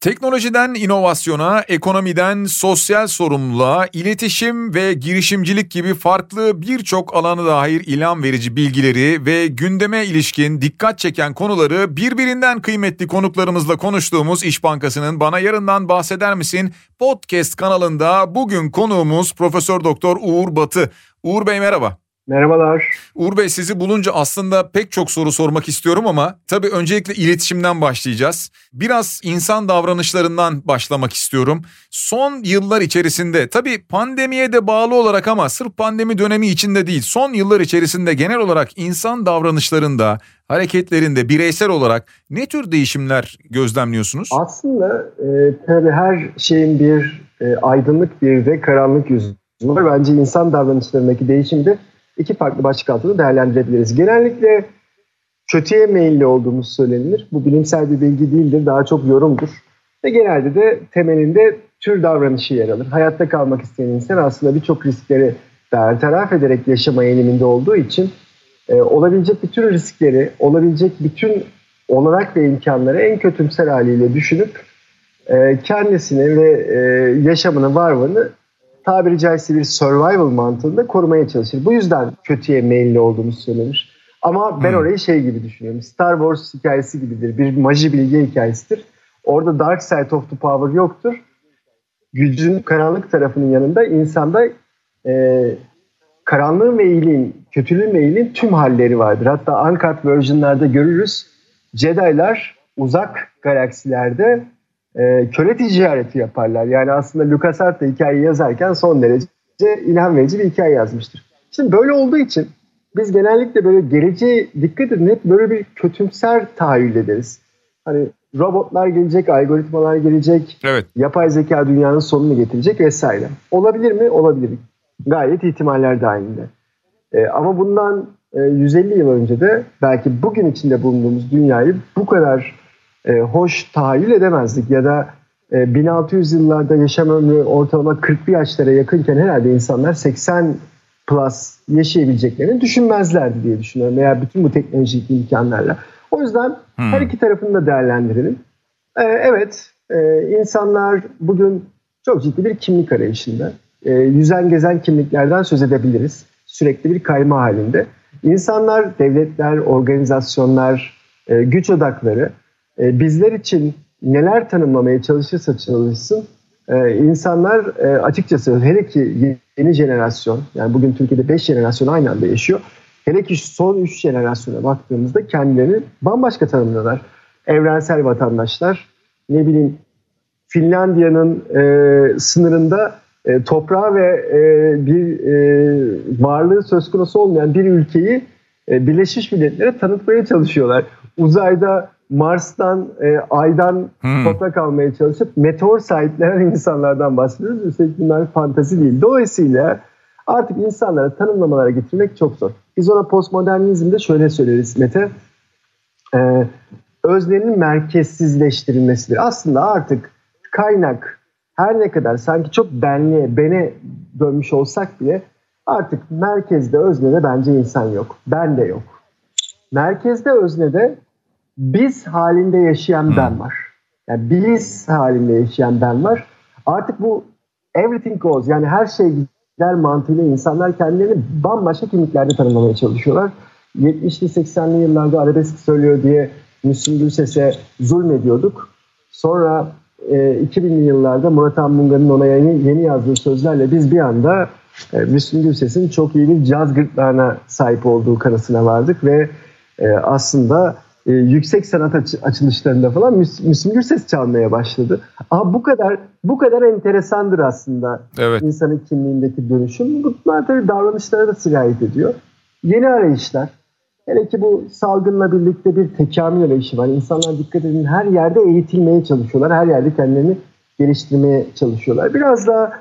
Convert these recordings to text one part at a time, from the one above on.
Teknolojiden inovasyona, ekonomiden sosyal sorumluluğa, iletişim ve girişimcilik gibi farklı birçok alana dair ilham verici bilgileri ve gündeme ilişkin dikkat çeken konuları birbirinden kıymetli konuklarımızla konuştuğumuz İş Bankası'nın Bana Yarından Bahseder Misin podcast kanalında bugün konuğumuz Profesör Doktor Uğur Batı. Uğur Bey merhaba. Merhabalar. Uğur Bey sizi bulunca aslında pek çok soru sormak istiyorum ama tabii öncelikle iletişimden başlayacağız. Biraz insan davranışlarından başlamak istiyorum. Son yıllar içerisinde tabii pandemiye de bağlı olarak ama sırf pandemi dönemi içinde değil son yıllar içerisinde genel olarak insan davranışlarında, hareketlerinde bireysel olarak ne tür değişimler gözlemliyorsunuz? Aslında e, tabii her şeyin bir e, aydınlık bir de karanlık yüzü var. Bence insan davranışlarındaki değişimde iki farklı başlık altında değerlendirebiliriz. Genellikle kötüye meyilli olduğumuz söylenilir. Bu bilimsel bir bilgi değildir, daha çok yorumdur. Ve genelde de temelinde tür davranışı yer alır. Hayatta kalmak isteyen insan aslında birçok riskleri bertaraf ederek yaşama eğiliminde olduğu için e, olabilecek bütün riskleri, olabilecek bütün olanak ve imkanları en kötümser haliyle düşünüp e, kendisini ve e, yaşamını, varlığını tabiri caizse bir survival mantığında korumaya çalışır. Bu yüzden kötüye meyilli olduğumuz söylenir. Ama ben hmm. orayı şey gibi düşünüyorum. Star Wars hikayesi gibidir. Bir maji bilgi hikayesidir. Orada dark side of the power yoktur. Gücün karanlık tarafının yanında insanda e, karanlığın ve iyiliğin, kötülüğün ve iyiliğin tüm halleri vardır. Hatta uncut version'larda görürüz. Jedi'lar uzak galaksilerde e, köle ticareti yaparlar. Yani aslında LucasArts da hikayeyi yazarken son derece ilham verici bir hikaye yazmıştır. Şimdi böyle olduğu için biz genellikle böyle geleceğe dikkat edin hep böyle bir kötümser tahayyül ederiz. Hani robotlar gelecek, algoritmalar gelecek, evet. yapay zeka dünyanın sonunu getirecek vesaire. Olabilir mi? Olabilir. Gayet ihtimaller dahilinde. Ee, ama bundan e, 150 yıl önce de belki bugün içinde bulunduğumuz dünyayı bu kadar e, hoş tahayyül edemezdik. Ya da e, 1600 yıllarda yaşam ömrü ortalama 40'lı yaşlara yakınken herhalde insanlar 80 plus yaşayabileceklerini düşünmezlerdi diye düşünüyorum. Veya bütün bu teknolojik imkanlarla. O yüzden hmm. her iki tarafını da değerlendirelim. Ee, evet, e, insanlar bugün çok ciddi bir kimlik arayışında. E, yüzen gezen kimliklerden söz edebiliriz. Sürekli bir kayma halinde. İnsanlar, devletler, organizasyonlar, e, güç odakları e, bizler için neler tanımlamaya çalışırsa çalışsın e, insanlar e, açıkçası hele ki yeni jenerasyon yani bugün Türkiye'de 5 jenerasyon aynı anda yaşıyor. Hele ki son 3 jenerasyona baktığımızda kendilerini bambaşka tanımlıyorlar. Evrensel vatandaşlar, ne bileyim Finlandiya'nın e, sınırında e, toprağı ve e, bir e, varlığı söz konusu olmayan bir ülkeyi e, Birleşmiş Milletler'e tanıtmaya çalışıyorlar. Uzayda Mars'tan, e, Ay'dan hmm. toprak almaya çalışıp meteor sahiplenen insanlardan bahsediyoruz. Üstelik bunlar fantazi değil. Dolayısıyla artık insanlara tanımlamalara getirmek çok zor. Biz ona postmodernizmde şöyle söyleriz Mete. E, öznenin merkezsizleştirilmesidir. Aslında artık kaynak her ne kadar sanki çok benliğe, bene dönmüş olsak bile artık merkezde öznede bence insan yok. Ben de yok. Merkezde öznede biz halinde yaşayan ben var. Yani biz halinde yaşayan ben var. Artık bu everything goes yani her şey gider mantığıyla insanlar kendilerini bambaşka kimliklerde tanımlamaya çalışıyorlar. 70'li 80'li yıllarda arabesk söylüyor diye Müslüm Gürses'e zulmediyorduk. Sonra e, 2000'li yıllarda Murat Anmunga'nın ona yeni, yeni yazdığı sözlerle biz bir anda e, Müslüm Gürses'in çok iyi bir caz gırtlağına sahip olduğu kanısına vardık ve e, aslında e, yüksek sanat aç- açılışlarında falan Müs- Müslüm Gürses çalmaya başladı. Ama bu kadar bu kadar enteresandır aslında evet. insanın kimliğindeki dönüşüm. Bunlar tabii davranışlara da sirayet ediyor. Yeni arayışlar. Hele ki bu salgınla birlikte bir tekamül arayışı var. İnsanlar dikkat edin her yerde eğitilmeye çalışıyorlar. Her yerde kendilerini geliştirmeye çalışıyorlar. Biraz daha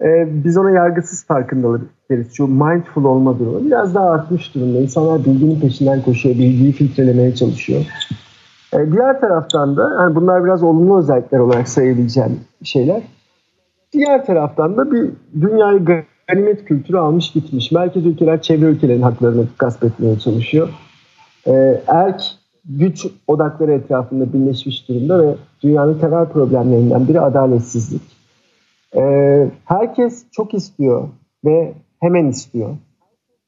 e, biz ona yargısız farkındalık deriz. Şu mindful olma durumu biraz daha artmış durumda. İnsanlar bilginin peşinden koşuyor, bilgiyi filtrelemeye çalışıyor. E, diğer taraftan da yani bunlar biraz olumlu özellikler olarak sayabileceğim şeyler. Diğer taraftan da bir dünyayı ganimet kültürü almış gitmiş. Merkez ülkeler çevre ülkelerin haklarını gasp etmeye çalışıyor. E, erk güç odakları etrafında birleşmiş durumda ve dünyanın temel problemlerinden biri adaletsizlik. Ee, herkes çok istiyor ve hemen istiyor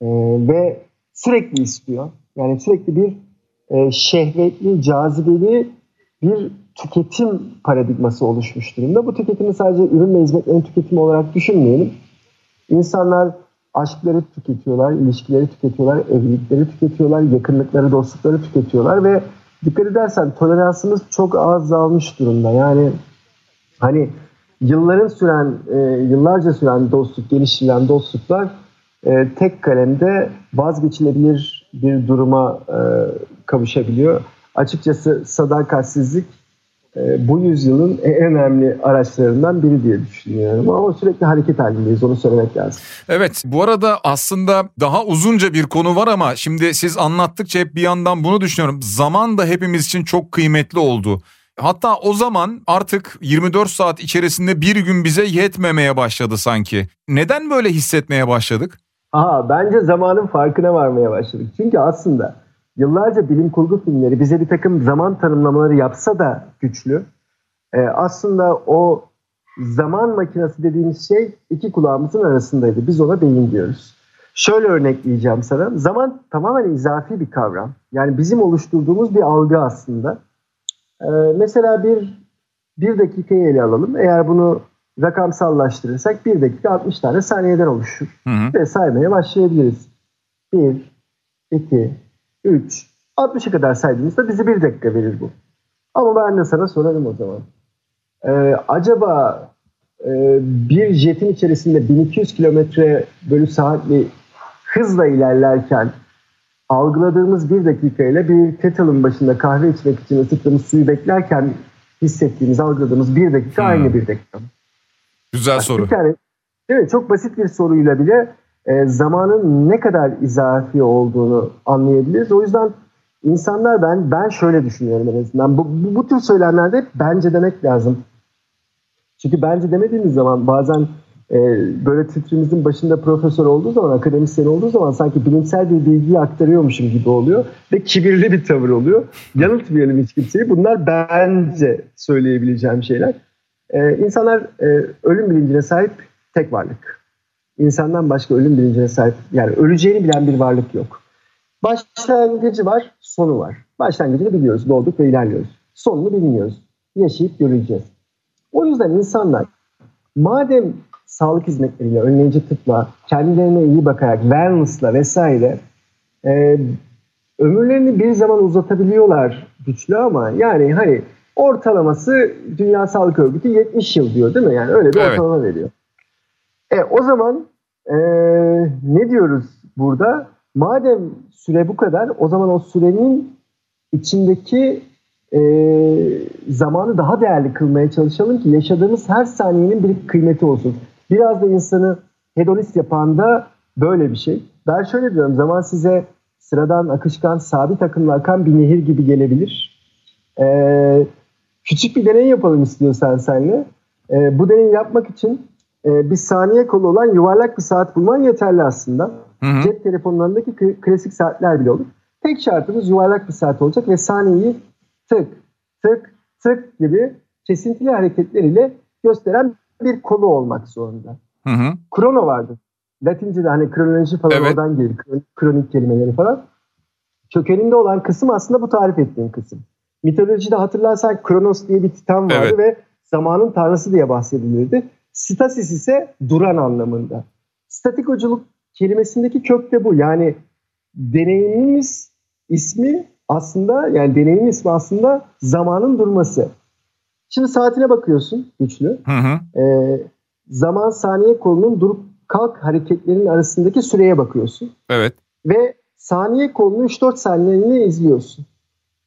ee, ve sürekli istiyor. Yani sürekli bir e, şehvetli, cazibeli bir tüketim paradigması oluşmuş durumda. Bu tüketimi sadece ürün ve hizmetlerin tüketimi olarak düşünmeyelim. İnsanlar aşkları tüketiyorlar, ilişkileri tüketiyorlar, evlilikleri tüketiyorlar, yakınlıkları, dostlukları tüketiyorlar ve dikkat edersen toleransımız çok azalmış durumda. Yani hani yılların süren, e, yıllarca süren dostluk, geliştirilen dostluklar e, tek kalemde vazgeçilebilir bir duruma e, kavuşabiliyor. Açıkçası sadakatsizlik e, bu yüzyılın en önemli araçlarından biri diye düşünüyorum. Ama sürekli hareket halindeyiz onu söylemek lazım. Evet bu arada aslında daha uzunca bir konu var ama şimdi siz anlattıkça hep bir yandan bunu düşünüyorum. Zaman da hepimiz için çok kıymetli oldu. Hatta o zaman artık 24 saat içerisinde bir gün bize yetmemeye başladı sanki. Neden böyle hissetmeye başladık? Aha, bence zamanın farkına varmaya başladık. Çünkü aslında yıllarca bilim kurgu filmleri bize bir takım zaman tanımlamaları yapsa da güçlü. E, aslında o zaman makinesi dediğimiz şey iki kulağımızın arasındaydı. Biz ona beyin diyoruz. Şöyle örnekleyeceğim sana. Zaman tamamen izafi bir kavram. Yani bizim oluşturduğumuz bir algı aslında. Ee, mesela bir bir dakikayı ele alalım. Eğer bunu rakamsallaştırırsak bir dakika 60 tane saniyeden oluşur. Hı hı. Ve saymaya başlayabiliriz. 1, 2, 3, 60'a kadar saydığımızda bize bir dakika verir bu. Ama ben de sana sorarım o zaman. Ee, acaba e, bir jetin içerisinde 1200 kilometre bölü saatli hızla ilerlerken algıladığımız bir dakika ile bir kettle'ın başında kahve içmek için ısıttığımız suyu beklerken hissettiğimiz, algıladığımız bir dakika hmm. aynı bir dakika. Güzel Bak, soru. Bir tane, evet, çok basit bir soruyla bile e, zamanın ne kadar izafi olduğunu anlayabiliriz. O yüzden insanlar ben ben şöyle düşünüyorum en azından. Bu, bu, bu tür söylemlerde bence demek lazım. Çünkü bence demediğimiz zaman bazen e, böyle titrimizin başında profesör olduğu zaman, akademisyen olduğu zaman sanki bilimsel bir bilgiyi aktarıyormuşum gibi oluyor ve kibirli bir tavır oluyor. Yanıltmayalım hiç kimseyi. Bunlar bence söyleyebileceğim şeyler. E, insanlar e, ölüm bilincine sahip tek varlık. İnsandan başka ölüm bilincine sahip, yani öleceğini bilen bir varlık yok. Başlangıcı var, sonu var. Başlangıcını biliyoruz, doğduk ve ilerliyoruz. Sonunu bilmiyoruz. Yaşayıp göreceğiz. O yüzden insanlar madem sağlık hizmetleriyle, önleyici tıpla, kendilerine iyi bakarak, wellness'la vesaire e, ömürlerini bir zaman uzatabiliyorlar güçlü ama yani hani ortalaması Dünya Sağlık Örgütü 70 yıl diyor değil mi? Yani öyle bir evet. ortalama veriyor. E o zaman e, ne diyoruz burada? Madem süre bu kadar o zaman o sürenin içindeki e, zamanı daha değerli kılmaya çalışalım ki yaşadığımız her saniyenin bir kıymeti olsun. Biraz da insanı hedonist yapan da böyle bir şey. Ben şöyle diyorum zaman size sıradan akışkan sabit akımla akan bir nehir gibi gelebilir. Ee, küçük bir deney yapalım istiyorsan senle. Ee, bu deneyi yapmak için e, bir saniye kolu olan yuvarlak bir saat bulman yeterli aslında. Hı hı. Cep telefonlarındaki klasik saatler bile olur. Tek şartımız yuvarlak bir saat olacak ve saniyeyi tık tık tık gibi kesintili hareketleriyle gösteren bir kolu olmak zorunda. Hı hı. Krono vardı. Latince'de hani kronoloji falan evet. oradan gelir. Kronik kelimeleri falan. Kökeninde olan kısım aslında bu tarif ettiğim kısım. Mitolojide hatırlarsan Kronos diye bir titan vardı evet. ve zamanın tanrısı diye bahsedilirdi. Stasis ise duran anlamında. Statikoculuk kelimesindeki kök de bu. Yani deneyimimiz ismi aslında yani deneyimin ismi aslında zamanın durması. Şimdi saatine bakıyorsun güçlü. Hı hı. Ee, zaman saniye kolunun durup kalk hareketlerinin arasındaki süreye bakıyorsun. Evet. Ve saniye kolunun 3-4 saniyeliğini izliyorsun.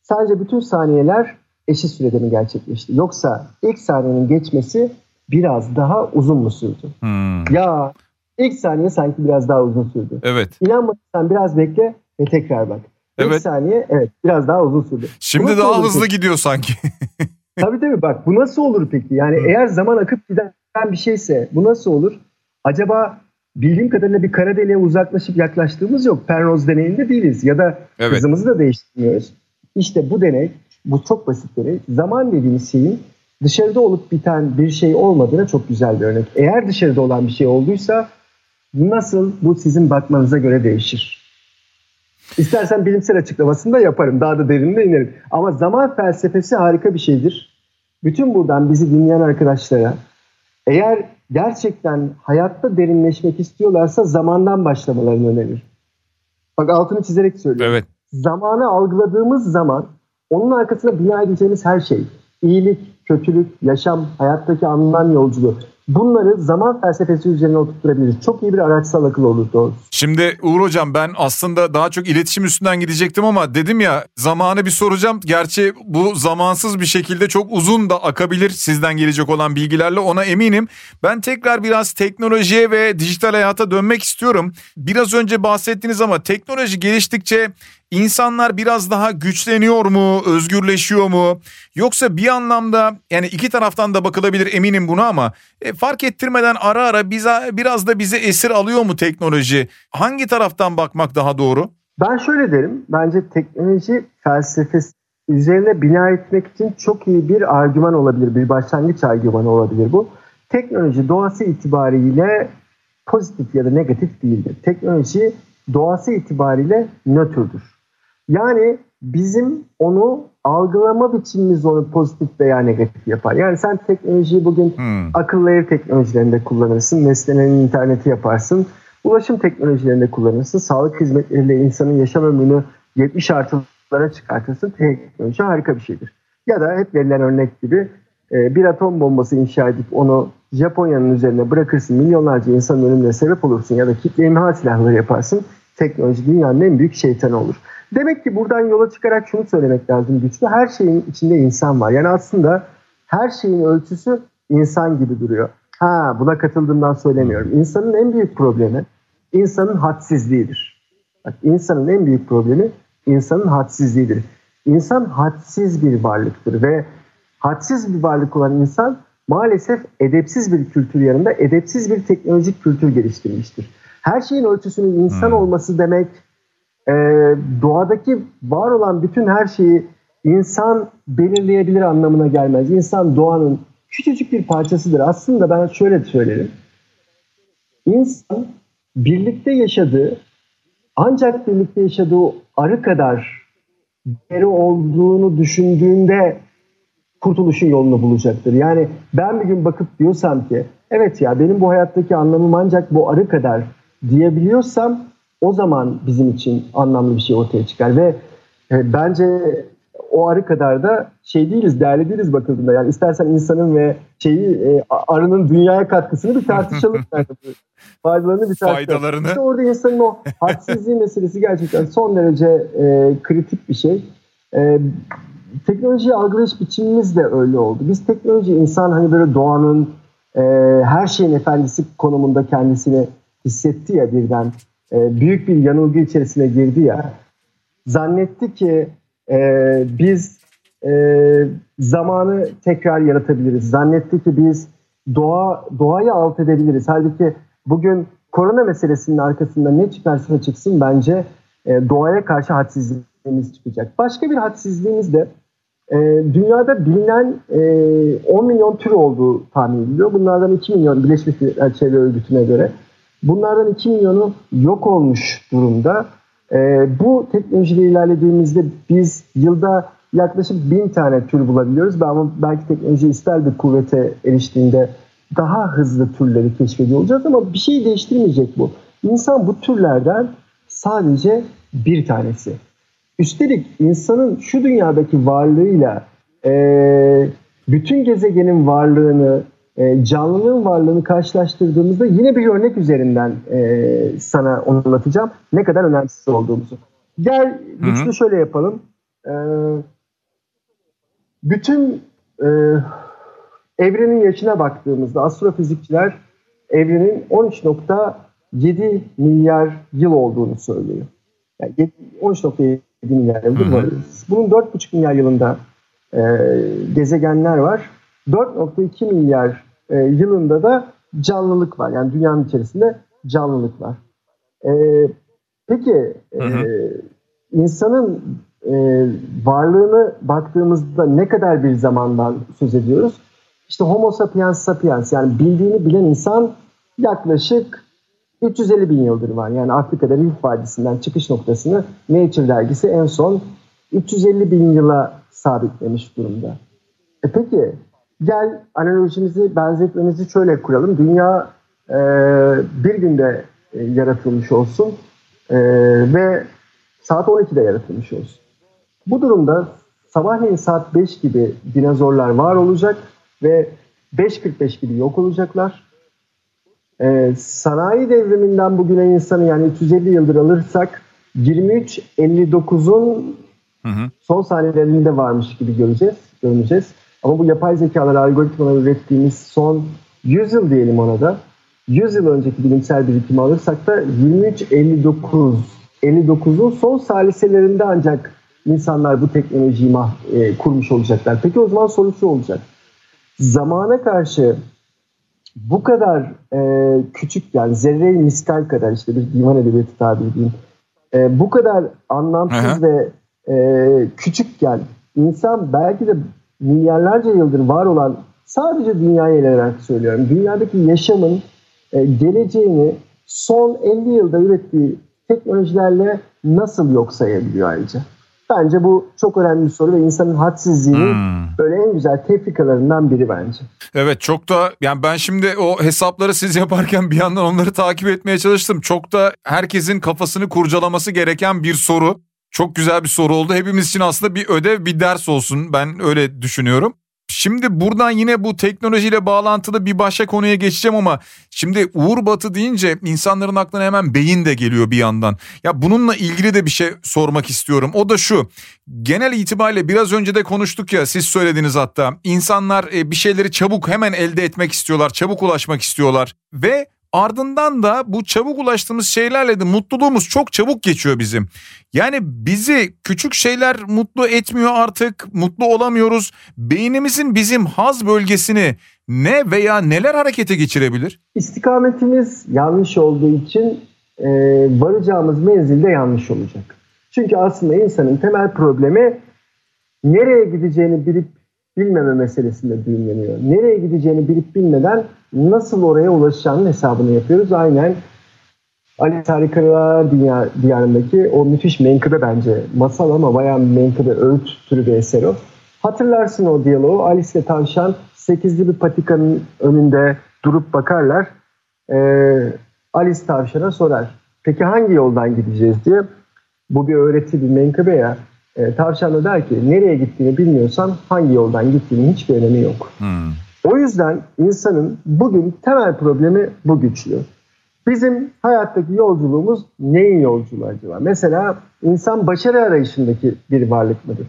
Sadece bütün saniyeler eşit sürede mi gerçekleşti? Yoksa ilk saniyenin geçmesi biraz daha uzun mu sürdü? Hmm. Ya ilk saniye sanki biraz daha uzun sürdü. Evet. İnanmadıysan biraz bekle ve tekrar bak. Evet. İlk saniye evet biraz daha uzun sürdü. Şimdi daha hızlı gidiyor sanki. tabii tabii bak bu nasıl olur peki? Yani Hı. eğer zaman akıp giden bir şeyse bu nasıl olur? Acaba bildiğim kadarıyla bir kara deliğe uzaklaşıp yaklaştığımız yok. Penrose deneyinde değiliz ya da evet. hızımızı da değiştirmiyoruz. İşte bu deney, bu çok basit deney. Zaman dediğimiz şeyin dışarıda olup biten bir şey olmadığına çok güzel bir örnek. Eğer dışarıda olan bir şey olduysa nasıl bu sizin bakmanıza göre değişir. İstersen bilimsel açıklamasını da yaparım. Daha da derinine inerim. Ama zaman felsefesi harika bir şeydir. Bütün buradan bizi dinleyen arkadaşlara eğer gerçekten hayatta derinleşmek istiyorlarsa zamandan başlamalarını önerir. Bak altını çizerek söylüyorum. Evet. Zamanı algıladığımız zaman onun arkasına bina edeceğimiz her şey, iyilik, kötülük, yaşam, hayattaki anlam yolculuğu bunları zaman felsefesi üzerine oturtturabiliriz. Çok iyi bir araçsal akıl olur doğrusu. Şimdi Uğur Hocam ben aslında daha çok iletişim üstünden gidecektim ama dedim ya zamanı bir soracağım. Gerçi bu zamansız bir şekilde çok uzun da akabilir sizden gelecek olan bilgilerle ona eminim. Ben tekrar biraz teknolojiye ve dijital hayata dönmek istiyorum. Biraz önce bahsettiniz ama teknoloji geliştikçe İnsanlar biraz daha güçleniyor mu, özgürleşiyor mu? Yoksa bir anlamda yani iki taraftan da bakılabilir eminim buna ama e, fark ettirmeden ara ara bize biraz da bize esir alıyor mu teknoloji? Hangi taraftan bakmak daha doğru? Ben şöyle derim. Bence teknoloji felsefesi üzerine bina etmek için çok iyi bir argüman olabilir. Bir başlangıç argümanı olabilir bu. Teknoloji doğası itibariyle pozitif ya da negatif değildir. Teknoloji doğası itibariyle nötrdür. Yani bizim onu algılama biçimimiz onu pozitif veya negatif yapar. Yani sen teknolojiyi bugün hmm. akıllı ev teknolojilerinde kullanırsın, nesnelerin interneti yaparsın, ulaşım teknolojilerinde kullanırsın, sağlık hizmetleriyle insanın yaşam ömrünü 70 artılara çıkartırsın. Teknoloji harika bir şeydir. Ya da hep verilen örnek gibi e, bir atom bombası inşa edip onu Japonya'nın üzerine bırakırsın, milyonlarca insanın ölümüne sebep olursun ya da kitle imha silahları yaparsın. Teknoloji dünyanın en büyük şeytanı olur. Demek ki buradan yola çıkarak şunu söylemek lazım güçlü. Her şeyin içinde insan var. Yani aslında her şeyin ölçüsü insan gibi duruyor. Ha buna katıldığımdan söylemiyorum. İnsanın en büyük problemi insanın hadsizliğidir. Bak, insanın en büyük problemi insanın hadsizliğidir. İnsan hadsiz bir varlıktır ve hadsiz bir varlık olan insan maalesef edepsiz bir kültür yanında edepsiz bir teknolojik kültür geliştirmiştir. Her şeyin ölçüsünün insan olması demek e, doğadaki var olan bütün her şeyi insan belirleyebilir anlamına gelmez. İnsan doğanın küçücük bir parçasıdır. Aslında ben şöyle söylerim. İnsan birlikte yaşadığı ancak birlikte yaşadığı arı kadar değeri olduğunu düşündüğünde kurtuluşun yolunu bulacaktır. Yani ben bir gün bakıp diyorsam ki evet ya benim bu hayattaki anlamım ancak bu arı kadar diyebiliyorsam o zaman bizim için anlamlı bir şey ortaya çıkar ve e, bence o arı kadar da şey değiliz, değerli değiliz bakıldığında. Yani istersen insanın ve şeyi e, arının dünyaya katkısını bir tartışalım. yani. Faydalarını bir tartışalım. Faydalarını. İşte orada insanın o hadsizliği meselesi gerçekten son derece e, kritik bir şey. E, teknolojiyi algılayış biçimimiz de öyle oldu. Biz teknoloji insan hani böyle doğanın e, her şeyin efendisi konumunda kendisini hissetti ya birden büyük bir yanılgı içerisine girdi ya. Zannetti ki e, biz e, zamanı tekrar yaratabiliriz. Zannetti ki biz doğa doğayı alt edebiliriz. Halbuki bugün korona meselesinin arkasında ne çıkarsa çıksın bence e, doğaya karşı hadsizliğimiz çıkacak. Başka bir hadsizliğimiz de e, dünyada bilinen e, 10 milyon tür olduğu tahmin ediliyor. Bunlardan 2 milyon Birleşmiş Milletler Çevre Örgütü'ne göre Bunlardan 2 milyonu yok olmuş durumda. E, bu teknolojiyle ilerlediğimizde biz yılda yaklaşık bin tane tür bulabiliyoruz. Ama belki teknoloji ister bir kuvvete eriştiğinde daha hızlı türleri keşfediyor olacağız ama bir şey değiştirmeyecek bu. İnsan bu türlerden sadece bir tanesi. Üstelik insanın şu dünyadaki varlığıyla e, bütün gezegenin varlığını, e, canlılığın varlığını karşılaştırdığımızda yine bir örnek üzerinden e, sana anlatacağım. Ne kadar önemsiz olduğumuzu. Gel güçlü şöyle yapalım. E, bütün e, evrenin yaşına baktığımızda astrofizikçiler evrenin 13.7 milyar yıl olduğunu söylüyor. Yani 13.7 milyar yıl var. Bunun 4.5 milyar yılında e, gezegenler var. 4.2 milyar e, yılında da canlılık var. Yani dünyanın içerisinde canlılık var. E, peki e, hı hı. insanın e, varlığını baktığımızda ne kadar bir zamandan söz ediyoruz? İşte Homo sapiens sapiens yani bildiğini bilen insan yaklaşık 350 bin yıldır var. Yani Afrika'da Rift Vadisi'nden çıkış noktasını Nature dergisi en son 350 bin yıla sabitlemiş durumda. E peki gel analojimizi, benzetmemizi şöyle kuralım. Dünya e, bir günde e, yaratılmış olsun e, ve saat 12'de yaratılmış olsun. Bu durumda sabahleyin saat 5 gibi dinozorlar var olacak ve 5.45 gibi yok olacaklar. Ee, sanayi devriminden bugüne insanı yani 350 yıldır alırsak 23.59'un son saniyelerinde varmış gibi göreceğiz, göreceğiz. Ama bu yapay zekalar, algoritmalar ürettiğimiz son 100 yıl diyelim ona da. 100 yıl önceki bilimsel birikimi alırsak da 23.59 59'un son saliselerinde ancak insanlar bu teknolojiyi mah, e, kurmuş olacaklar. Peki o zaman soru şu olacak. Zamana karşı bu kadar e, küçük yani zerre miskal kadar işte bir divan edebiyatı tabiri diyeyim. E, bu kadar anlamsız ve e, küçükken insan belki de milyarlarca yıldır var olan sadece dünyaya ele söylüyorum. Dünyadaki yaşamın e, geleceğini son 50 yılda ürettiği teknolojilerle nasıl yok sayabiliyor ayrıca? Bence bu çok önemli bir soru ve insanın hadsizliğinin hmm. böyle en güzel tefrikalarından biri bence. Evet çok da yani ben şimdi o hesapları siz yaparken bir yandan onları takip etmeye çalıştım. Çok da herkesin kafasını kurcalaması gereken bir soru. Çok güzel bir soru oldu. Hepimiz için aslında bir ödev, bir ders olsun. Ben öyle düşünüyorum. Şimdi buradan yine bu teknolojiyle bağlantılı bir başka konuya geçeceğim ama şimdi Uğur Batı deyince insanların aklına hemen beyin de geliyor bir yandan. Ya bununla ilgili de bir şey sormak istiyorum. O da şu. Genel itibariyle biraz önce de konuştuk ya siz söylediniz hatta. İnsanlar e, bir şeyleri çabuk hemen elde etmek istiyorlar, çabuk ulaşmak istiyorlar ve Ardından da bu çabuk ulaştığımız şeylerle de mutluluğumuz çok çabuk geçiyor bizim. Yani bizi küçük şeyler mutlu etmiyor artık, mutlu olamıyoruz. Beynimizin bizim haz bölgesini ne veya neler harekete geçirebilir? İstikametimiz yanlış olduğu için e, varacağımız menzilde yanlış olacak. Çünkü aslında insanın temel problemi nereye gideceğini bilip bilmeme meselesinde düğümleniyor. Nereye gideceğini bilip bilmeden nasıl oraya ulaşacağının hesabını yapıyoruz. Aynen Ali Harikalar Dünya, Diyarı'ndaki o müthiş menkıbe bence. Masal ama bayağı menkıbe, öğüt türü bir eser o. Hatırlarsın o diyaloğu. Alice ile Tavşan sekizli bir patikanın önünde durup bakarlar. Ee, Alice Tavşan'a sorar. Peki hangi yoldan gideceğiz diye. Bu bir öğreti, bir menkıbe ya. E, tavşan da der ki nereye gittiğini bilmiyorsan hangi yoldan gittiğinin hiçbir önemi yok. Hmm. O yüzden insanın bugün temel problemi bu güçlü. Bizim hayattaki yolculuğumuz neyin yolculuğu acaba? Mesela insan başarı arayışındaki bir varlık mıdır?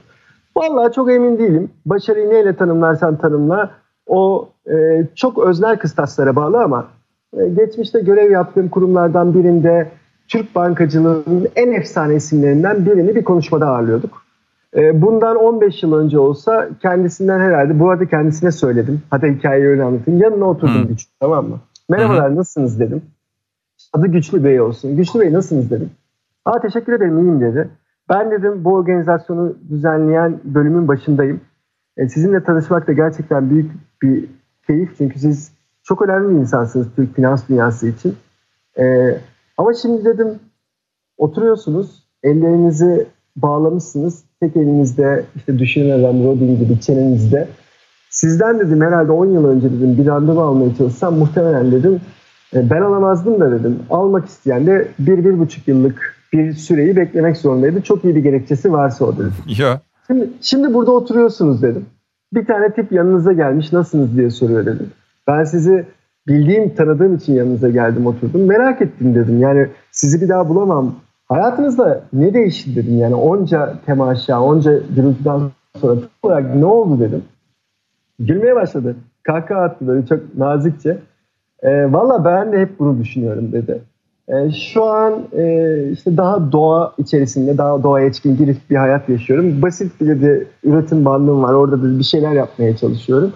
Vallahi çok emin değilim. Başarıyı neyle tanımlarsan tanımla o e, çok öznel kıstaslara bağlı ama e, geçmişte görev yaptığım kurumlardan birinde Türk bankacılığının en efsane isimlerinden birini bir konuşmada ağırlıyorduk. Ee, bundan 15 yıl önce olsa kendisinden herhalde, bu arada kendisine söyledim. Hatta hikayeyi öyle anlatayım. Yanına oturdum hmm. Güçlü tamam mı? Merhabalar hmm. nasılsınız dedim. Adı Güçlü Bey olsun. Güçlü Bey nasılsınız dedim. Aa teşekkür ederim iyiyim dedi. Ben dedim bu organizasyonu düzenleyen bölümün başındayım. E, sizinle tanışmak da gerçekten büyük bir keyif. Çünkü siz çok önemli bir insansınız Türk finans dünyası için. E, ama şimdi dedim oturuyorsunuz, ellerinizi bağlamışsınız. Tek elinizde işte düşünen adam Robin gibi çenenizde. Sizden dedim herhalde 10 yıl önce dedim bir randevu almaya çalışsam muhtemelen dedim e, ben alamazdım da dedim. Almak isteyen de bir, bir buçuk yıllık bir süreyi beklemek zorundaydı. Çok iyi bir gerekçesi varsa o dedim. Ya. Şimdi, şimdi burada oturuyorsunuz dedim. Bir tane tip yanınıza gelmiş nasılsınız diye soruyor dedim. Ben sizi bildiğim, tanıdığım için yanınıza geldim oturdum. Merak ettim dedim. Yani sizi bir daha bulamam. Hayatınızda ne değişti dedim. Yani onca temaşa, onca gürültüden sonra olarak ne oldu dedim. Gülmeye başladı. Kahkaha attı böyle çok nazikçe. E, Valla ben de hep bunu düşünüyorum dedi. E, şu an e, işte daha doğa içerisinde, daha doğaya içkin girip bir hayat yaşıyorum. Basit bir de üretim bandım var. Orada da bir şeyler yapmaya çalışıyorum.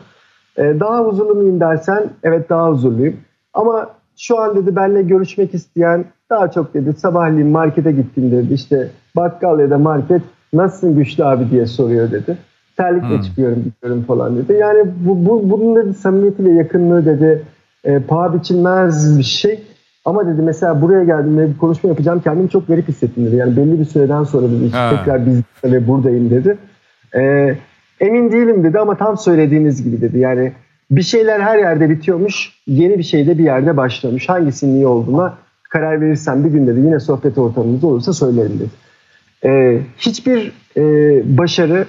E, daha huzurlu muyum dersen evet daha huzurluyum. Ama şu an dedi benimle görüşmek isteyen daha çok dedi sabahleyin markete gittim dedi. İşte bakkal ya da market Nasılsın güçlü abi diye soruyor dedi. Terlikle hmm. çıkıyorum gidiyorum falan dedi. Yani bu, bu bunun dedi samimiyeti ve yakınlığı dedi e, paha biçilmez bir şey. Ama dedi mesela buraya geldiğimde bir konuşma yapacağım kendimi çok garip hissettim dedi. Yani belli bir süreden sonra dedi işte tekrar biz ve buradayım dedi. E, emin değilim dedi ama tam söylediğiniz gibi dedi. Yani bir şeyler her yerde bitiyormuş, yeni bir şey de bir yerde başlamış. Hangisinin iyi olduğuna karar verirsen bir gün dedi yine sohbet ortamımız olursa söylerim dedi. E, hiçbir e, başarı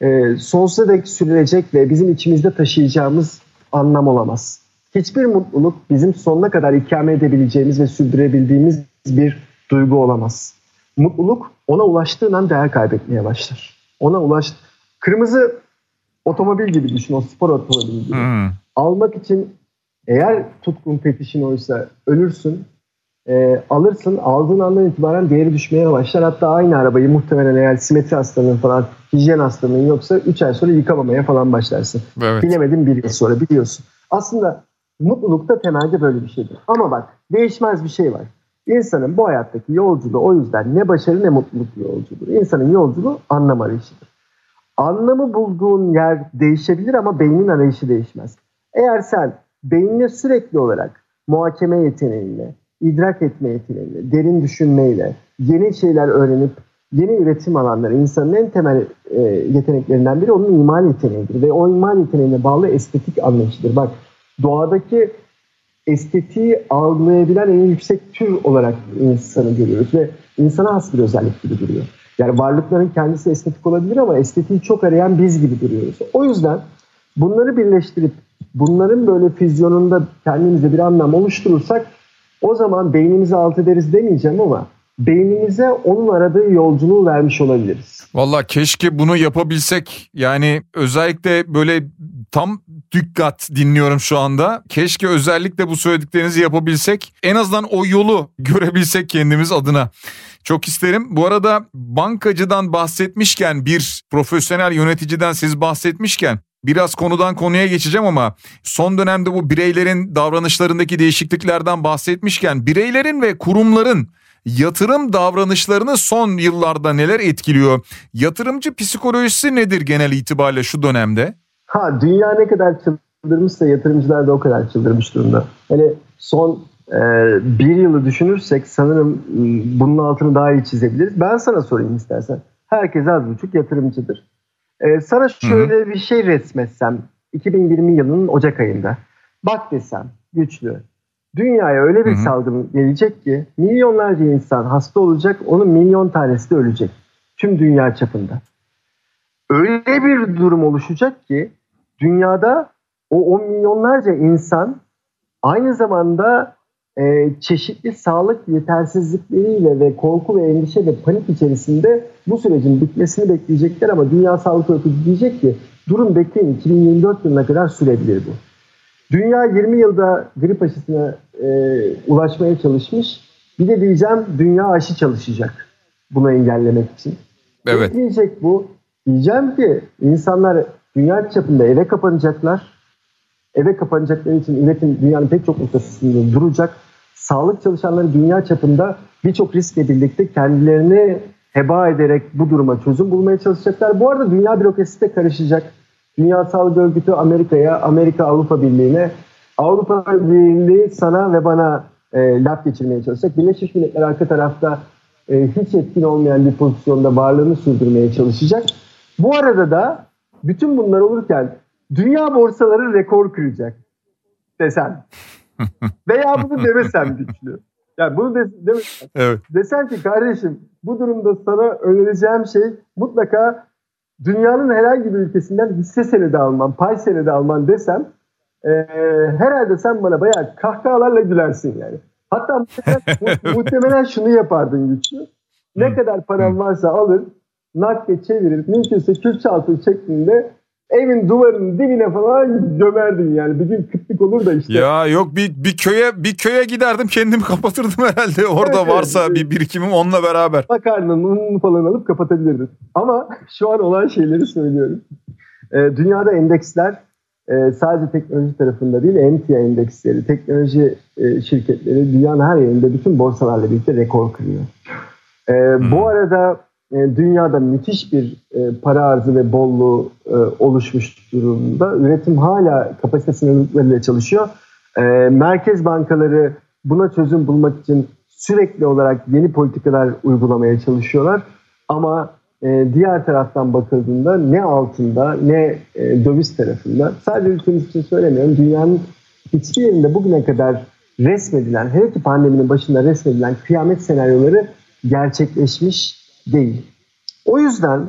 e, sonsuza dek sürülecek ve bizim içimizde taşıyacağımız anlam olamaz. Hiçbir mutluluk bizim sonuna kadar ikame edebileceğimiz ve sürdürebildiğimiz bir duygu olamaz. Mutluluk ona ulaştığın an değer kaybetmeye başlar. Ona ulaş Kırmızı otomobil gibi düşün, o spor otomobili gibi. Hmm. Almak için eğer tutkun fetişin oysa ölürsün, e, alırsın, aldığın andan itibaren değeri düşmeye başlar. Hatta aynı arabayı muhtemelen eğer simetri hastalığın falan, hijyen hastalığın yoksa 3 ay sonra yıkamamaya falan başlarsın. Evet. Bilemedim bir yıl sonra biliyorsun. Aslında mutluluk da temelde böyle bir şeydir. Ama bak değişmez bir şey var. İnsanın bu hayattaki yolculuğu o yüzden ne başarı ne mutluluk yolculuğu. İnsanın yolculuğu anlam arayışıdır. Anlamı bulduğun yer değişebilir ama beynin arayışı değişmez. Eğer sen beynine sürekli olarak muhakeme yeteneğiyle, idrak etme yeteneğiyle, derin düşünmeyle, yeni şeyler öğrenip yeni üretim alanları insanın en temel e, yeteneklerinden biri onun imal yeteneğidir. Ve o imal yeteneğine bağlı estetik anlayışıdır. Bak doğadaki estetiği algılayabilen en yüksek tür olarak insanı görüyoruz ve insana has bir özellik gibi duruyor. Yani varlıkların kendisi estetik olabilir ama estetiği çok arayan biz gibi duruyoruz. O yüzden bunları birleştirip bunların böyle füzyonunda kendimize bir anlam oluşturursak o zaman beynimizi alt ederiz demeyeceğim ama beynimize onun aradığı yolculuğu vermiş olabiliriz. Valla keşke bunu yapabilsek. Yani özellikle böyle tam dikkat dinliyorum şu anda. Keşke özellikle bu söylediklerinizi yapabilsek. En azından o yolu görebilsek kendimiz adına. Çok isterim. Bu arada bankacıdan bahsetmişken bir profesyonel yöneticiden siz bahsetmişken biraz konudan konuya geçeceğim ama son dönemde bu bireylerin davranışlarındaki değişikliklerden bahsetmişken bireylerin ve kurumların yatırım davranışlarını son yıllarda neler etkiliyor? Yatırımcı psikolojisi nedir genel itibariyle şu dönemde? Ha dünya ne kadar çıldırmışsa yatırımcılar da o kadar çıldırmış durumda. Hani son e, bir yılı düşünürsek sanırım ıı, bunun altını daha iyi çizebiliriz. Ben sana sorayım istersen. Herkes az buçuk yatırımcıdır. E, sana şöyle Hı-hı. bir şey resmetsem 2020 yılının Ocak ayında. Bak desem güçlü. Dünyaya öyle bir Hı-hı. salgın gelecek ki milyonlarca insan hasta olacak, onun milyon tanesi de ölecek. Tüm dünya çapında. Öyle bir durum oluşacak ki dünyada o 10 milyonlarca insan aynı zamanda e, çeşitli sağlık yetersizlikleriyle ve korku ve endişe ve panik içerisinde bu sürecin bitmesini bekleyecekler ama Dünya Sağlık Örgütü diyecek ki durun bekleyin 2024 yılına kadar sürebilir bu. Dünya 20 yılda grip aşısına e, ulaşmaya çalışmış. Bir de diyeceğim dünya aşı çalışacak buna engellemek için. Evet. Ne diyecek bu? Diyeceğim ki insanlar dünya çapında eve kapanacaklar. Eve kapanacakları için üretim dünyanın pek çok noktasında duracak. Sağlık çalışanları dünya çapında birçok riskle birlikte kendilerini heba ederek bu duruma çözüm bulmaya çalışacaklar. Bu arada dünya bürokrasisi de karışacak. Dünya Sağlık Örgütü Amerika'ya, Amerika Avrupa Birliği'ne, Avrupa Birliği sana ve bana e, laf geçirmeye çalışacak. Birleşmiş Milletler arka tarafta e, hiç etkin olmayan bir pozisyonda varlığını sürdürmeye çalışacak. Bu arada da bütün bunlar olurken dünya borsaları rekor kıracak desem. Veya bunu demesem güçlü. Yani bunu de, demesem. Evet. Desen ki kardeşim bu durumda sana önereceğim şey mutlaka dünyanın herhangi bir ülkesinden hisse senedi alman, pay senedi alman desem e, herhalde sen bana bayağı kahkahalarla gülersin yani. Hatta muhtemelen, muhtemelen şunu yapardın güçlü. Ne kadar paran varsa alır, nakde çevirir, mümkünse külçe altı şeklinde evin duvarının dibine falan gömerdin yani. Bir gün kıtlık olur da işte. Ya yok bir, bir köye bir köye giderdim kendimi kapatırdım herhalde. Orada evet, varsa evet. bir birikimim onunla beraber. Makarnanın falan alıp kapatabilirdin. Ama şu an olan şeyleri söylüyorum. Ee, dünyada endeksler e, sadece teknoloji tarafında değil emtia endeksleri, teknoloji e, şirketleri dünyanın her yerinde bütün borsalarla birlikte rekor kırıyor. E, hmm. Bu arada e, dünyada müthiş bir e, para arzı ve bolluğu e, oluşmuş durumda. Üretim hala kapasite sınırlarıyla çalışıyor. E, merkez bankaları buna çözüm bulmak için sürekli olarak yeni politikalar uygulamaya çalışıyorlar. Ama e, diğer taraftan bakıldığında ne altında ne e, döviz tarafında sadece ülkemiz için söylemiyorum dünyanın hiçbir yerinde bugüne kadar resmedilen, hele ki pandeminin başında resmedilen kıyamet senaryoları gerçekleşmiş değil. O yüzden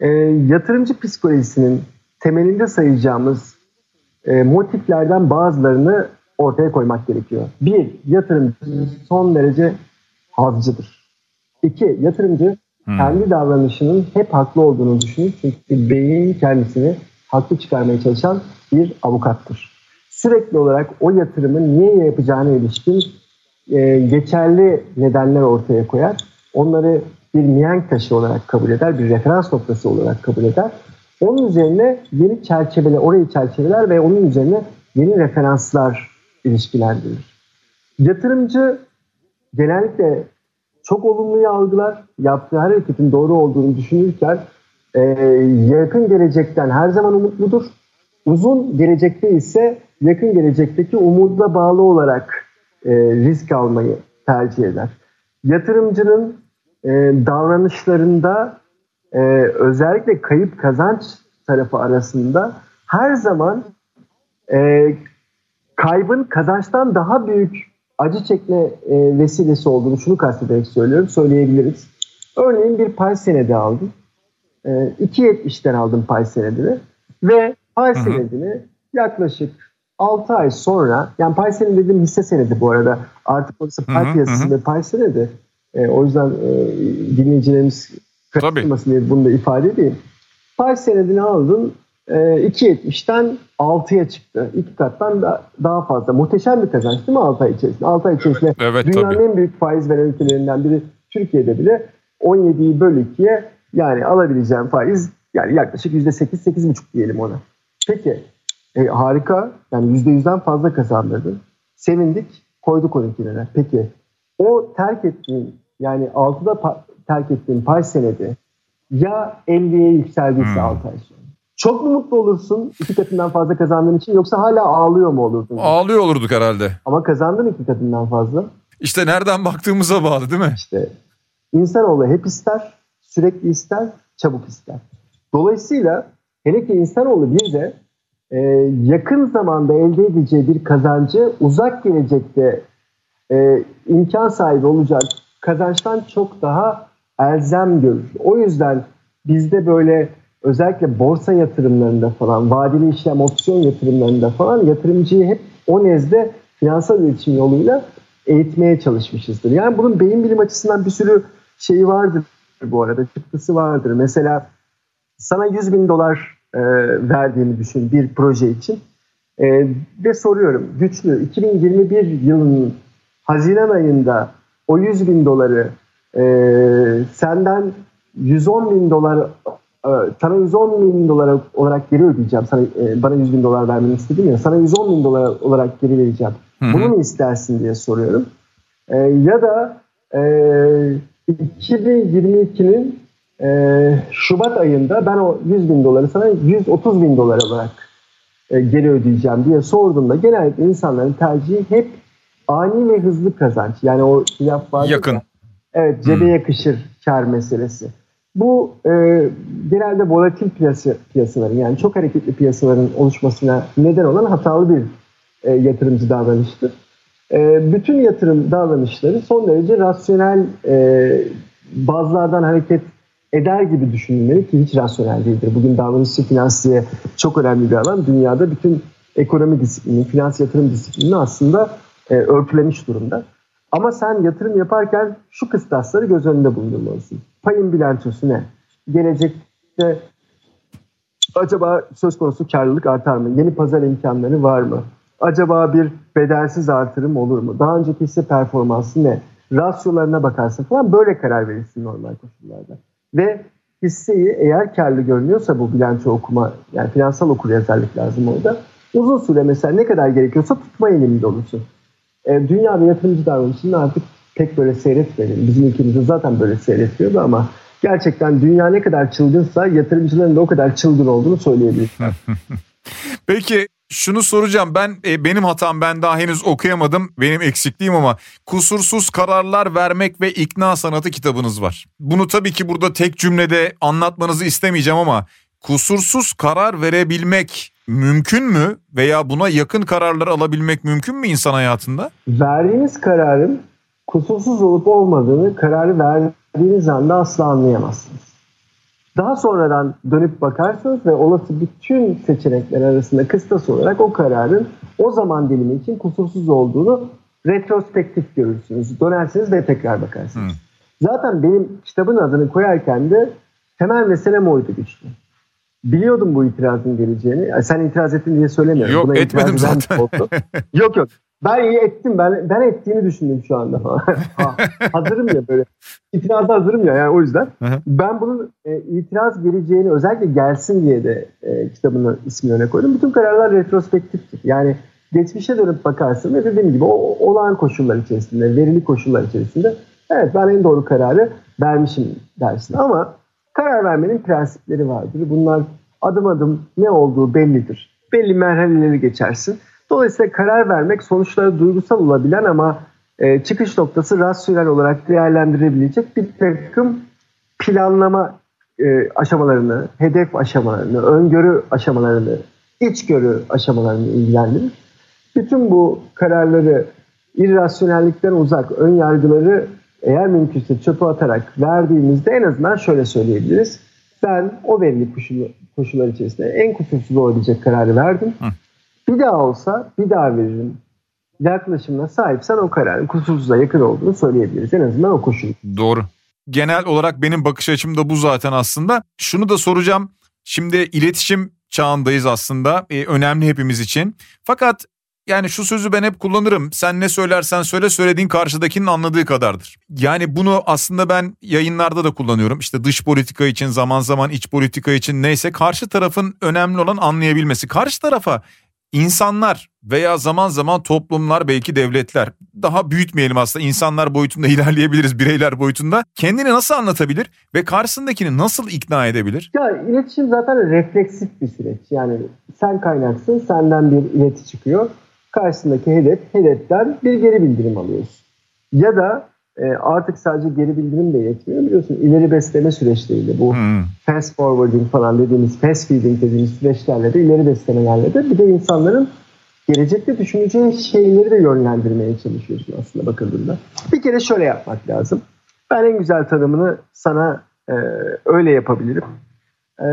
e, yatırımcı psikolojisinin temelinde sayacağımız e, motiflerden bazılarını ortaya koymak gerekiyor. Bir, yatırımcı son derece hazcıdır. İki, yatırımcı hmm. kendi davranışının hep haklı olduğunu düşünür. Çünkü beyin kendisini haklı çıkarmaya çalışan bir avukattır. Sürekli olarak o yatırımın niye yapacağına ilişkin e, geçerli nedenler ortaya koyar. Onları bir mihenk taşı olarak kabul eder, bir referans noktası olarak kabul eder. Onun üzerine yeni çerçeveler, orayı çerçeveler ve onun üzerine yeni referanslar ilişkilendirir. Yatırımcı genellikle çok olumlu algılar, yaptığı her hareketin doğru olduğunu düşünürken e, yakın gelecekten her zaman umutludur. Uzun gelecekte ise yakın gelecekteki umuda bağlı olarak e, risk almayı tercih eder. Yatırımcının e, davranışlarında e, özellikle kayıp kazanç tarafı arasında her zaman e, kaybın kazançtan daha büyük acı çekme e, vesilesi olduğunu şunu kastederek söylüyorum, söyleyebiliriz. Örneğin bir pay senedi aldım. E, 2.70'ten aldım pay senedini ve pay hı hı. senedini yaklaşık 6 ay sonra, yani pay senedi dediğim hisse senedi bu arada. Artık orası pay piyasası ve pay senedi. E, o yüzden e, dinleyicilerimiz karıştırmasın diye bunu da ifade edeyim. Pay senedini aldın, e, 2.70'ten 6'ya çıktı. İki kattan da, daha fazla. Muhteşem bir kazanç değil mi 6 ay içerisinde? 6 ay içerisinde evet, dünyanın tabii. en büyük faiz veren ülkelerinden biri Türkiye'de bile 17'yi böl 2'ye yani alabileceğim faiz yani yaklaşık %8-8,5 diyelim ona. Peki e, harika yani %100'den fazla kazandırdın. Sevindik koyduk onu kenara. Peki o terk ettiğin yani 6'da terk ettiğin pay senedi ya 50'ye yükseldiyse hmm. 6 ay sonra. Çok mu mutlu olursun iki katından fazla kazandığın için yoksa hala ağlıyor mu olurdun? Ağlıyor olurduk herhalde. Ama kazandın iki katından fazla. İşte nereden baktığımıza bağlı değil mi? İşte insanoğlu hep ister, sürekli ister, çabuk ister. Dolayısıyla hele ki insanoğlu bir de e, yakın zamanda elde edeceği bir kazancı uzak gelecekte e, imkan sahibi olacak kazançtan çok daha elzem görür. O yüzden bizde böyle özellikle borsa yatırımlarında falan, vadeli işlem opsiyon yatırımlarında falan yatırımcıyı hep o nezde finansal iletişim yoluyla eğitmeye çalışmışızdır. Yani bunun beyin bilim açısından bir sürü şeyi vardır bu arada, çıktısı vardır. Mesela sana 100 bin dolar e, verdiğini düşün bir proje için e, ve soruyorum güçlü 2021 yılının Haziran ayında o 100 bin doları e, senden 110 bin dolar e, sana 110 bin dolar olarak geri ödeyeceğim. Sana, e, bana 100 bin dolar vermeni istedim ya. Sana 110 bin dolar olarak geri vereceğim. Hı-hı. Bunu mu istersin diye soruyorum. E, ya da e, 2022'nin e, Şubat ayında ben o 100 bin doları sana 130 bin dolar olarak e, geri ödeyeceğim diye sorduğumda genellikle insanların tercihi hep ani ve hızlı kazanç. Yani o laf var Yakın. Ya, evet cebe hmm. yakışır kar meselesi. Bu e, genelde volatil piyasa, piyasaların yani çok hareketli piyasaların oluşmasına neden olan hatalı bir e, yatırımcı davranıştır. E, bütün yatırım davranışları son derece rasyonel e, bazılardan hareket eder gibi düşünülmeli ki hiç rasyonel değildir. Bugün davranışçı finansiye çok önemli bir alan. Dünyada bütün ekonomi disiplini, finans yatırım disiplini aslında e, örtülemiş durumda. Ama sen yatırım yaparken şu kıstasları göz önünde bulundurmalısın. Payın bilançosu ne? Gelecekte acaba söz konusu karlılık artar mı? Yeni pazar imkanları var mı? Acaba bir bedelsiz artırım olur mu? Daha önceki hisse performansı ne? Rasyolarına bakarsın falan böyle karar verirsin normal koşullarda. Ve hisseyi eğer karlı görünüyorsa bu bilanço okuma yani finansal okur yazarlık lazım orada. Uzun süre mesela ne kadar gerekiyorsa tutma eğiliminde olursun. E, dünyada yatırımcı davranışını artık pek böyle seyretmedim. Bizim ülkemizde zaten böyle seyretmiyordu ama gerçekten dünya ne kadar çılgınsa yatırımcıların da o kadar çılgın olduğunu söyleyebilirim. Peki şunu soracağım ben e, benim hatam ben daha henüz okuyamadım benim eksikliğim ama kusursuz kararlar vermek ve ikna sanatı kitabınız var. Bunu tabii ki burada tek cümlede anlatmanızı istemeyeceğim ama kusursuz karar verebilmek mümkün mü veya buna yakın kararlar alabilmek mümkün mü insan hayatında? Verdiğiniz kararın kusursuz olup olmadığını kararı verdiğiniz anda asla anlayamazsınız. Daha sonradan dönüp bakarsınız ve olası bütün seçenekler arasında kıstas olarak o kararın o zaman dilimi için kusursuz olduğunu retrospektif görürsünüz. Dönersiniz ve tekrar bakarsınız. Hmm. Zaten benim kitabın adını koyarken de temel meselem oydu güçlü. Biliyordum bu itirazın geleceğini. Sen itiraz ettin diye söylemiyorum. Yok Buna etmedim zaten. yok yok. Ben iyi ettim. Ben ben ettiğini düşündüm şu anda. hazırım ya böyle. İtiraza hazırım ya yani o yüzden. ben bunun e, itiraz geleceğini özellikle gelsin diye de e, kitabının ismini öne koydum. Bütün kararlar retrospektiftir. Yani geçmişe dönüp bakarsın ve dediğim gibi o olağan koşullar içerisinde, verili koşullar içerisinde evet ben en doğru kararı vermişim dersin. Ama karar vermenin prensipleri vardır. Bunlar adım adım ne olduğu bellidir. Belli merhaleleri geçersin. Dolayısıyla karar vermek sonuçları duygusal olabilen ama e, çıkış noktası rasyonel olarak değerlendirebilecek bir takım planlama e, aşamalarını, hedef aşamalarını, öngörü aşamalarını, içgörü aşamalarını ilgilendirir. Bütün bu kararları irrasyonellikten uzak, ön yargıları eğer mümkünse çöpe atarak verdiğimizde en azından şöyle söyleyebiliriz. Ben o belli koşul, koşullar içerisinde en kusursuz olabilecek kararı verdim. Hı. Bir daha olsa bir daha veririm. Yaklaşımına sahipsen o kararın kusursuza yakın olduğunu söyleyebiliriz. En azından o koşul. Doğru. Genel olarak benim bakış açım da bu zaten aslında. Şunu da soracağım. Şimdi iletişim çağındayız aslında. Ee, önemli hepimiz için. Fakat yani şu sözü ben hep kullanırım. Sen ne söylersen söyle söylediğin karşıdakinin anladığı kadardır. Yani bunu aslında ben yayınlarda da kullanıyorum. İşte dış politika için zaman zaman iç politika için neyse karşı tarafın önemli olan anlayabilmesi. Karşı tarafa İnsanlar veya zaman zaman toplumlar belki devletler daha büyütmeyelim aslında insanlar boyutunda ilerleyebiliriz bireyler boyutunda kendini nasıl anlatabilir ve karşısındakini nasıl ikna edebilir? Ya iletişim zaten refleksif bir süreç yani sen kaynaksın senden bir ileti çıkıyor karşısındaki hedef hedeften bir geri bildirim alıyorsun ya da e, artık sadece geri bildirim de yetmiyor biliyorsun ileri besleme süreçleriyle bu hmm. fast forwarding falan dediğimiz fast feeding dediğimiz süreçlerle de ileri beslemelerle de bir de insanların gelecekte düşüneceği şeyleri de yönlendirmeye çalışıyorsun aslında bakıldığında. Bir kere şöyle yapmak lazım. Ben en güzel tanımını sana e, öyle yapabilirim. E,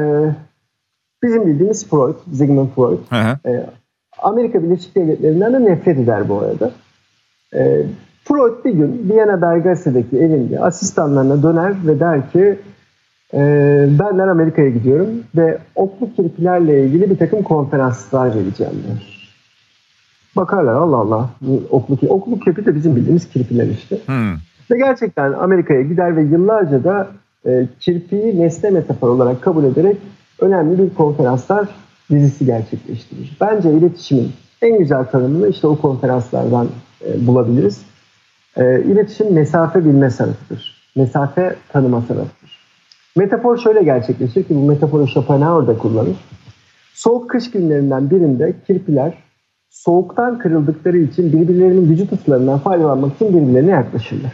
bizim bildiğimiz Freud, Sigmund Freud. E, Amerika Birleşik Devletleri'nden de nefret eder bu arada. E, Freud bir gün Viyana Bergase'deki evinde asistanlarına döner ve der ki e, benden Amerika'ya gidiyorum ve oklu kirpilerle ilgili bir takım konferanslar vereceğim der. Bakarlar Allah Allah oklu kirpi. Oklu kirpi de bizim bildiğimiz kirpiler işte. Hmm. Ve gerçekten Amerika'ya gider ve yıllarca da e, kirpiyi nesne metafor olarak kabul ederek önemli bir konferanslar dizisi gerçekleştirir. Bence iletişimin en güzel tanımını işte o konferanslardan e, bulabiliriz. E, iletişim mesafe bilme sanatıdır. Mesafe tanıma sanatıdır. Metafor şöyle gerçekleşir ki bu metaforu Schopenhauer da kullanır. Soğuk kış günlerinden birinde kirpiler soğuktan kırıldıkları için birbirlerinin vücut ısılarından faydalanmak için birbirlerine yaklaşırlar.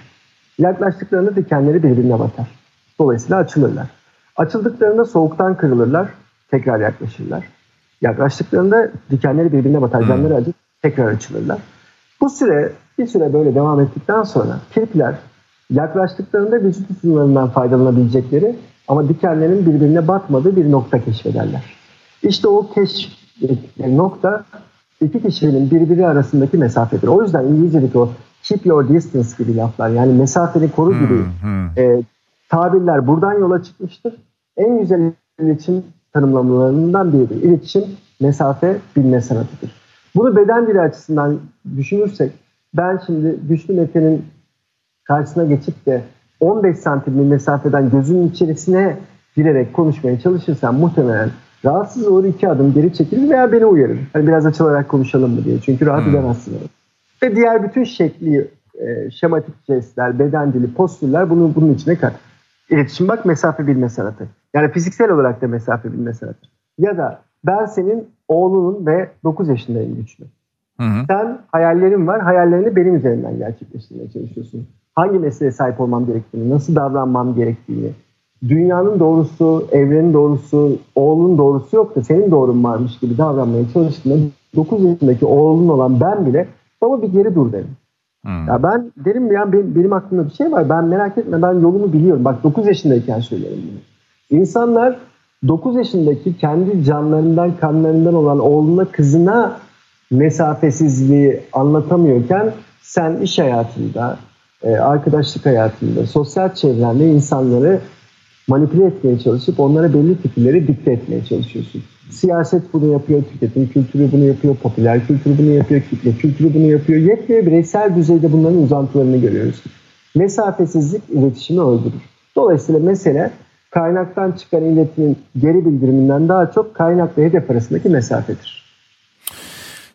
Yaklaştıklarında dikenleri birbirine batar. Dolayısıyla açılırlar. Açıldıklarında soğuktan kırılırlar, tekrar yaklaşırlar. Yaklaştıklarında dikenleri birbirine batar, canları acır, tekrar açılırlar. Bu süre bir süre böyle devam ettikten sonra kirpiler yaklaştıklarında vücut ısılarından faydalanabilecekleri ama dikenlerin birbirine batmadığı bir nokta keşfederler. İşte o keşf nokta iki kişinin birbiri arasındaki mesafedir. O yüzden İngilizce'deki o keep your distance gibi laflar yani mesafeni koru gibi hmm, hmm. E, tabirler buradan yola çıkmıştır. En güzel iletişim tanımlamalarından biri. İletişim mesafe bilme sanatıdır. Bunu beden dili açısından düşünürsek ben şimdi güçlü Mete'nin karşısına geçip de 15 santim bir mesafeden gözünün içerisine girerek konuşmaya çalışırsam muhtemelen rahatsız olur iki adım geri çekilir veya beni uyarır. Hani biraz açılarak konuşalım mı diye. Çünkü rahat hmm. edemezsin. Ve diğer bütün şekli, e, şematik jestler, beden dili, postürler bunu bunun içine kat. İletişim bak mesafe bilme sanatı. Yani fiziksel olarak da mesafe bilme sanatı. Ya da ben senin oğlunun ve 9 yaşındayım güçlü. Hı hı. Sen hayallerin var, hayallerini benim üzerimden gerçekleştirmeye çalışıyorsun. Hangi mesleğe sahip olmam gerektiğini, nasıl davranmam gerektiğini, dünyanın doğrusu, evrenin doğrusu, oğlunun doğrusu yok da senin doğrun varmış gibi davranmaya çalıştığında 9 yaşındaki oğlun olan ben bile baba bir geri dur derim. Hmm. Ya ben derim ya benim, benim aklımda bir şey var. Ben merak etme ben yolumu biliyorum. Bak 9 yaşındayken söylerim bunu. İnsanlar 9 yaşındaki kendi canlarından, kanlarından olan oğluna, kızına mesafesizliği anlatamıyorken sen iş hayatında, e, arkadaşlık hayatında, sosyal çevrende insanları manipüle etmeye çalışıp onlara belli fikirleri dikte etmeye çalışıyorsun. Siyaset bunu yapıyor, tüketim kültürü bunu yapıyor, popüler kültür bunu yapıyor, kitle kültürü bunu yapıyor. Yetmiyor bireysel düzeyde bunların uzantılarını görüyoruz. Mesafesizlik iletişimi öldürür. Dolayısıyla mesele kaynaktan çıkan iletimin geri bildiriminden daha çok kaynakla hedef arasındaki mesafedir.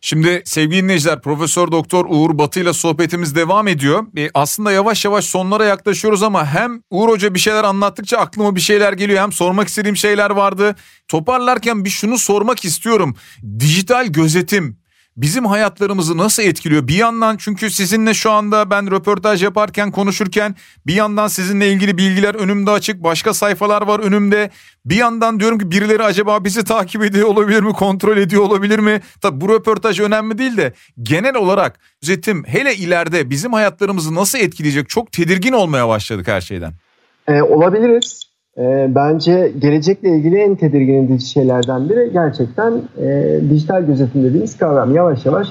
Şimdi sevgili dinleyiciler Profesör Doktor Uğur Batı ile sohbetimiz devam ediyor. E, aslında yavaş yavaş sonlara yaklaşıyoruz ama hem Uğur Hoca bir şeyler anlattıkça aklıma bir şeyler geliyor hem sormak istediğim şeyler vardı. Toparlarken bir şunu sormak istiyorum. Dijital gözetim bizim hayatlarımızı nasıl etkiliyor? Bir yandan çünkü sizinle şu anda ben röportaj yaparken konuşurken bir yandan sizinle ilgili bilgiler önümde açık. Başka sayfalar var önümde. Bir yandan diyorum ki birileri acaba bizi takip ediyor olabilir mi? Kontrol ediyor olabilir mi? Tabi bu röportaj önemli değil de genel olarak üzetim hele ileride bizim hayatlarımızı nasıl etkileyecek? Çok tedirgin olmaya başladık her şeyden. Ee, olabiliriz e, bence gelecekle ilgili en tedirgin edici şeylerden biri gerçekten e, dijital gözetim dediğimiz kavram. Yavaş yavaş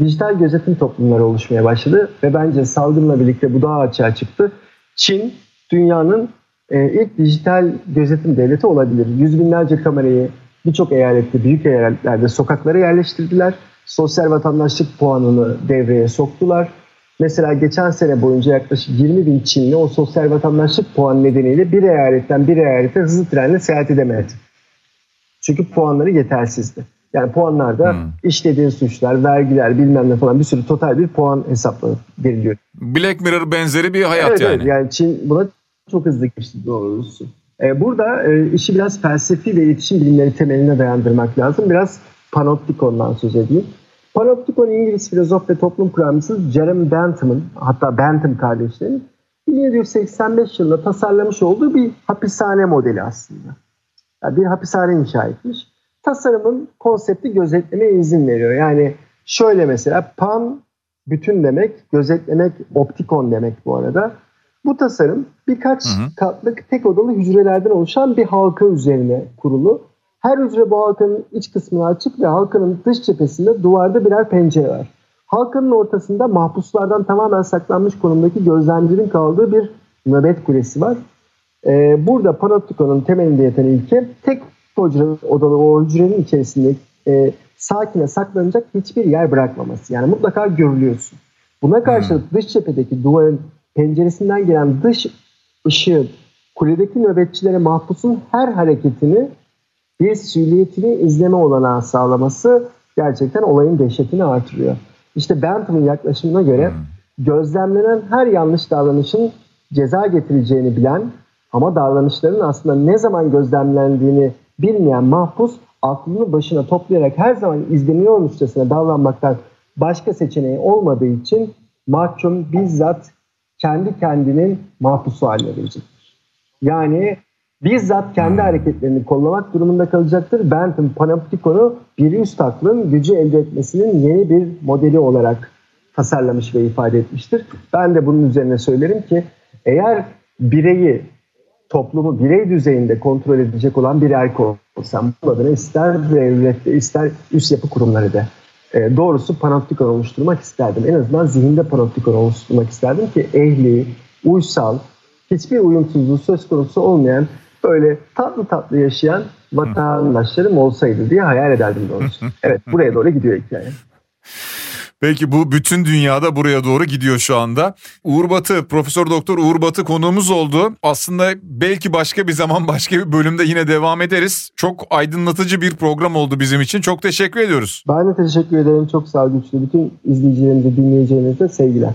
dijital gözetim toplumları oluşmaya başladı ve bence salgınla birlikte bu daha açığa çıktı. Çin dünyanın e, ilk dijital gözetim devleti olabilir. Yüz binlerce kamerayı birçok eyalette, büyük eyaletlerde sokaklara yerleştirdiler. Sosyal vatandaşlık puanını devreye soktular Mesela geçen sene boyunca yaklaşık 20 bin Çinli o sosyal vatandaşlık puan nedeniyle bir eyaletten bir eyalete hızlı trenle seyahat edemedi. Çünkü puanları yetersizdi. Yani puanlarda hmm. işlediğin suçlar, vergiler bilmem ne falan bir sürü total bir puan hesaplanıp veriliyor. Black Mirror benzeri bir hayat evet, yani. Evet yani Çin buna çok hızlı geçti doğrusu. Ee, burada e, işi biraz felsefi ve iletişim bilimleri temeline dayandırmak lazım. Biraz panoptikondan söz edeyim. Panoptikon İngiliz filozof ve toplum kuramcısı Jeremy Bentham'ın hatta Bentham kardeşlerin 1785 yılında tasarlamış olduğu bir hapishane modeli aslında. Yani bir hapishane inşa etmiş. Tasarımın konsepti gözetlemeye izin veriyor. Yani şöyle mesela pan bütün demek, gözetlemek optikon demek bu arada. Bu tasarım birkaç hı hı. katlık tek odalı hücrelerden oluşan bir halka üzerine kurulu her hücre bu halkanın iç kısmına açık ve halkanın dış cephesinde duvarda birer pencere var. Halkanın ortasında mahpuslardan tamamen saklanmış konumdaki gözlemcilerin kaldığı bir nöbet kulesi var. Ee, burada panoptikonun temelinde yatan ilke tek hücre odalı o hücrenin içerisinde e, sakine saklanacak hiçbir yer bırakmaması. Yani mutlaka görülüyorsun. Buna karşılık hmm. dış cephedeki duvarın penceresinden gelen dış ışığın kuledeki nöbetçilere mahpusun her hareketini bir süliyetini izleme olanağı sağlaması gerçekten olayın dehşetini artırıyor. İşte Bentham'ın yaklaşımına göre hmm. gözlemlenen her yanlış davranışın ceza getireceğini bilen ama davranışların aslında ne zaman gözlemlendiğini bilmeyen mahpus aklını başına toplayarak her zaman izleniyormuşçasına davranmaktan başka seçeneği olmadığı için mahkum bizzat kendi kendinin mahpusu haline gelecektir. Yani bizzat kendi hareketlerini kollamak durumunda kalacaktır. Bentham Panopticon'u bir üst aklın gücü elde etmesinin yeni bir modeli olarak tasarlamış ve ifade etmiştir. Ben de bunun üzerine söylerim ki eğer bireyi, toplumu birey düzeyinde kontrol edecek olan bir erkek olsam bu adına ister devlette ister üst yapı kurumları da e, doğrusu panoptikon oluşturmak isterdim. En azından zihinde panoptikon oluşturmak isterdim ki ehli, uysal, hiçbir uyumsuzluğu söz konusu olmayan böyle tatlı tatlı yaşayan vatandaşlarım olsaydı diye hayal ederdim doğrusu. Evet buraya doğru gidiyor hikaye. Peki bu bütün dünyada buraya doğru gidiyor şu anda. Uğur Batı, Profesör Doktor Uğur Batı konuğumuz oldu. Aslında belki başka bir zaman başka bir bölümde yine devam ederiz. Çok aydınlatıcı bir program oldu bizim için. Çok teşekkür ediyoruz. Ben de teşekkür ederim. Çok sağ olun. Bütün izleyicilerimize, dinleyicilerimize sevgiler.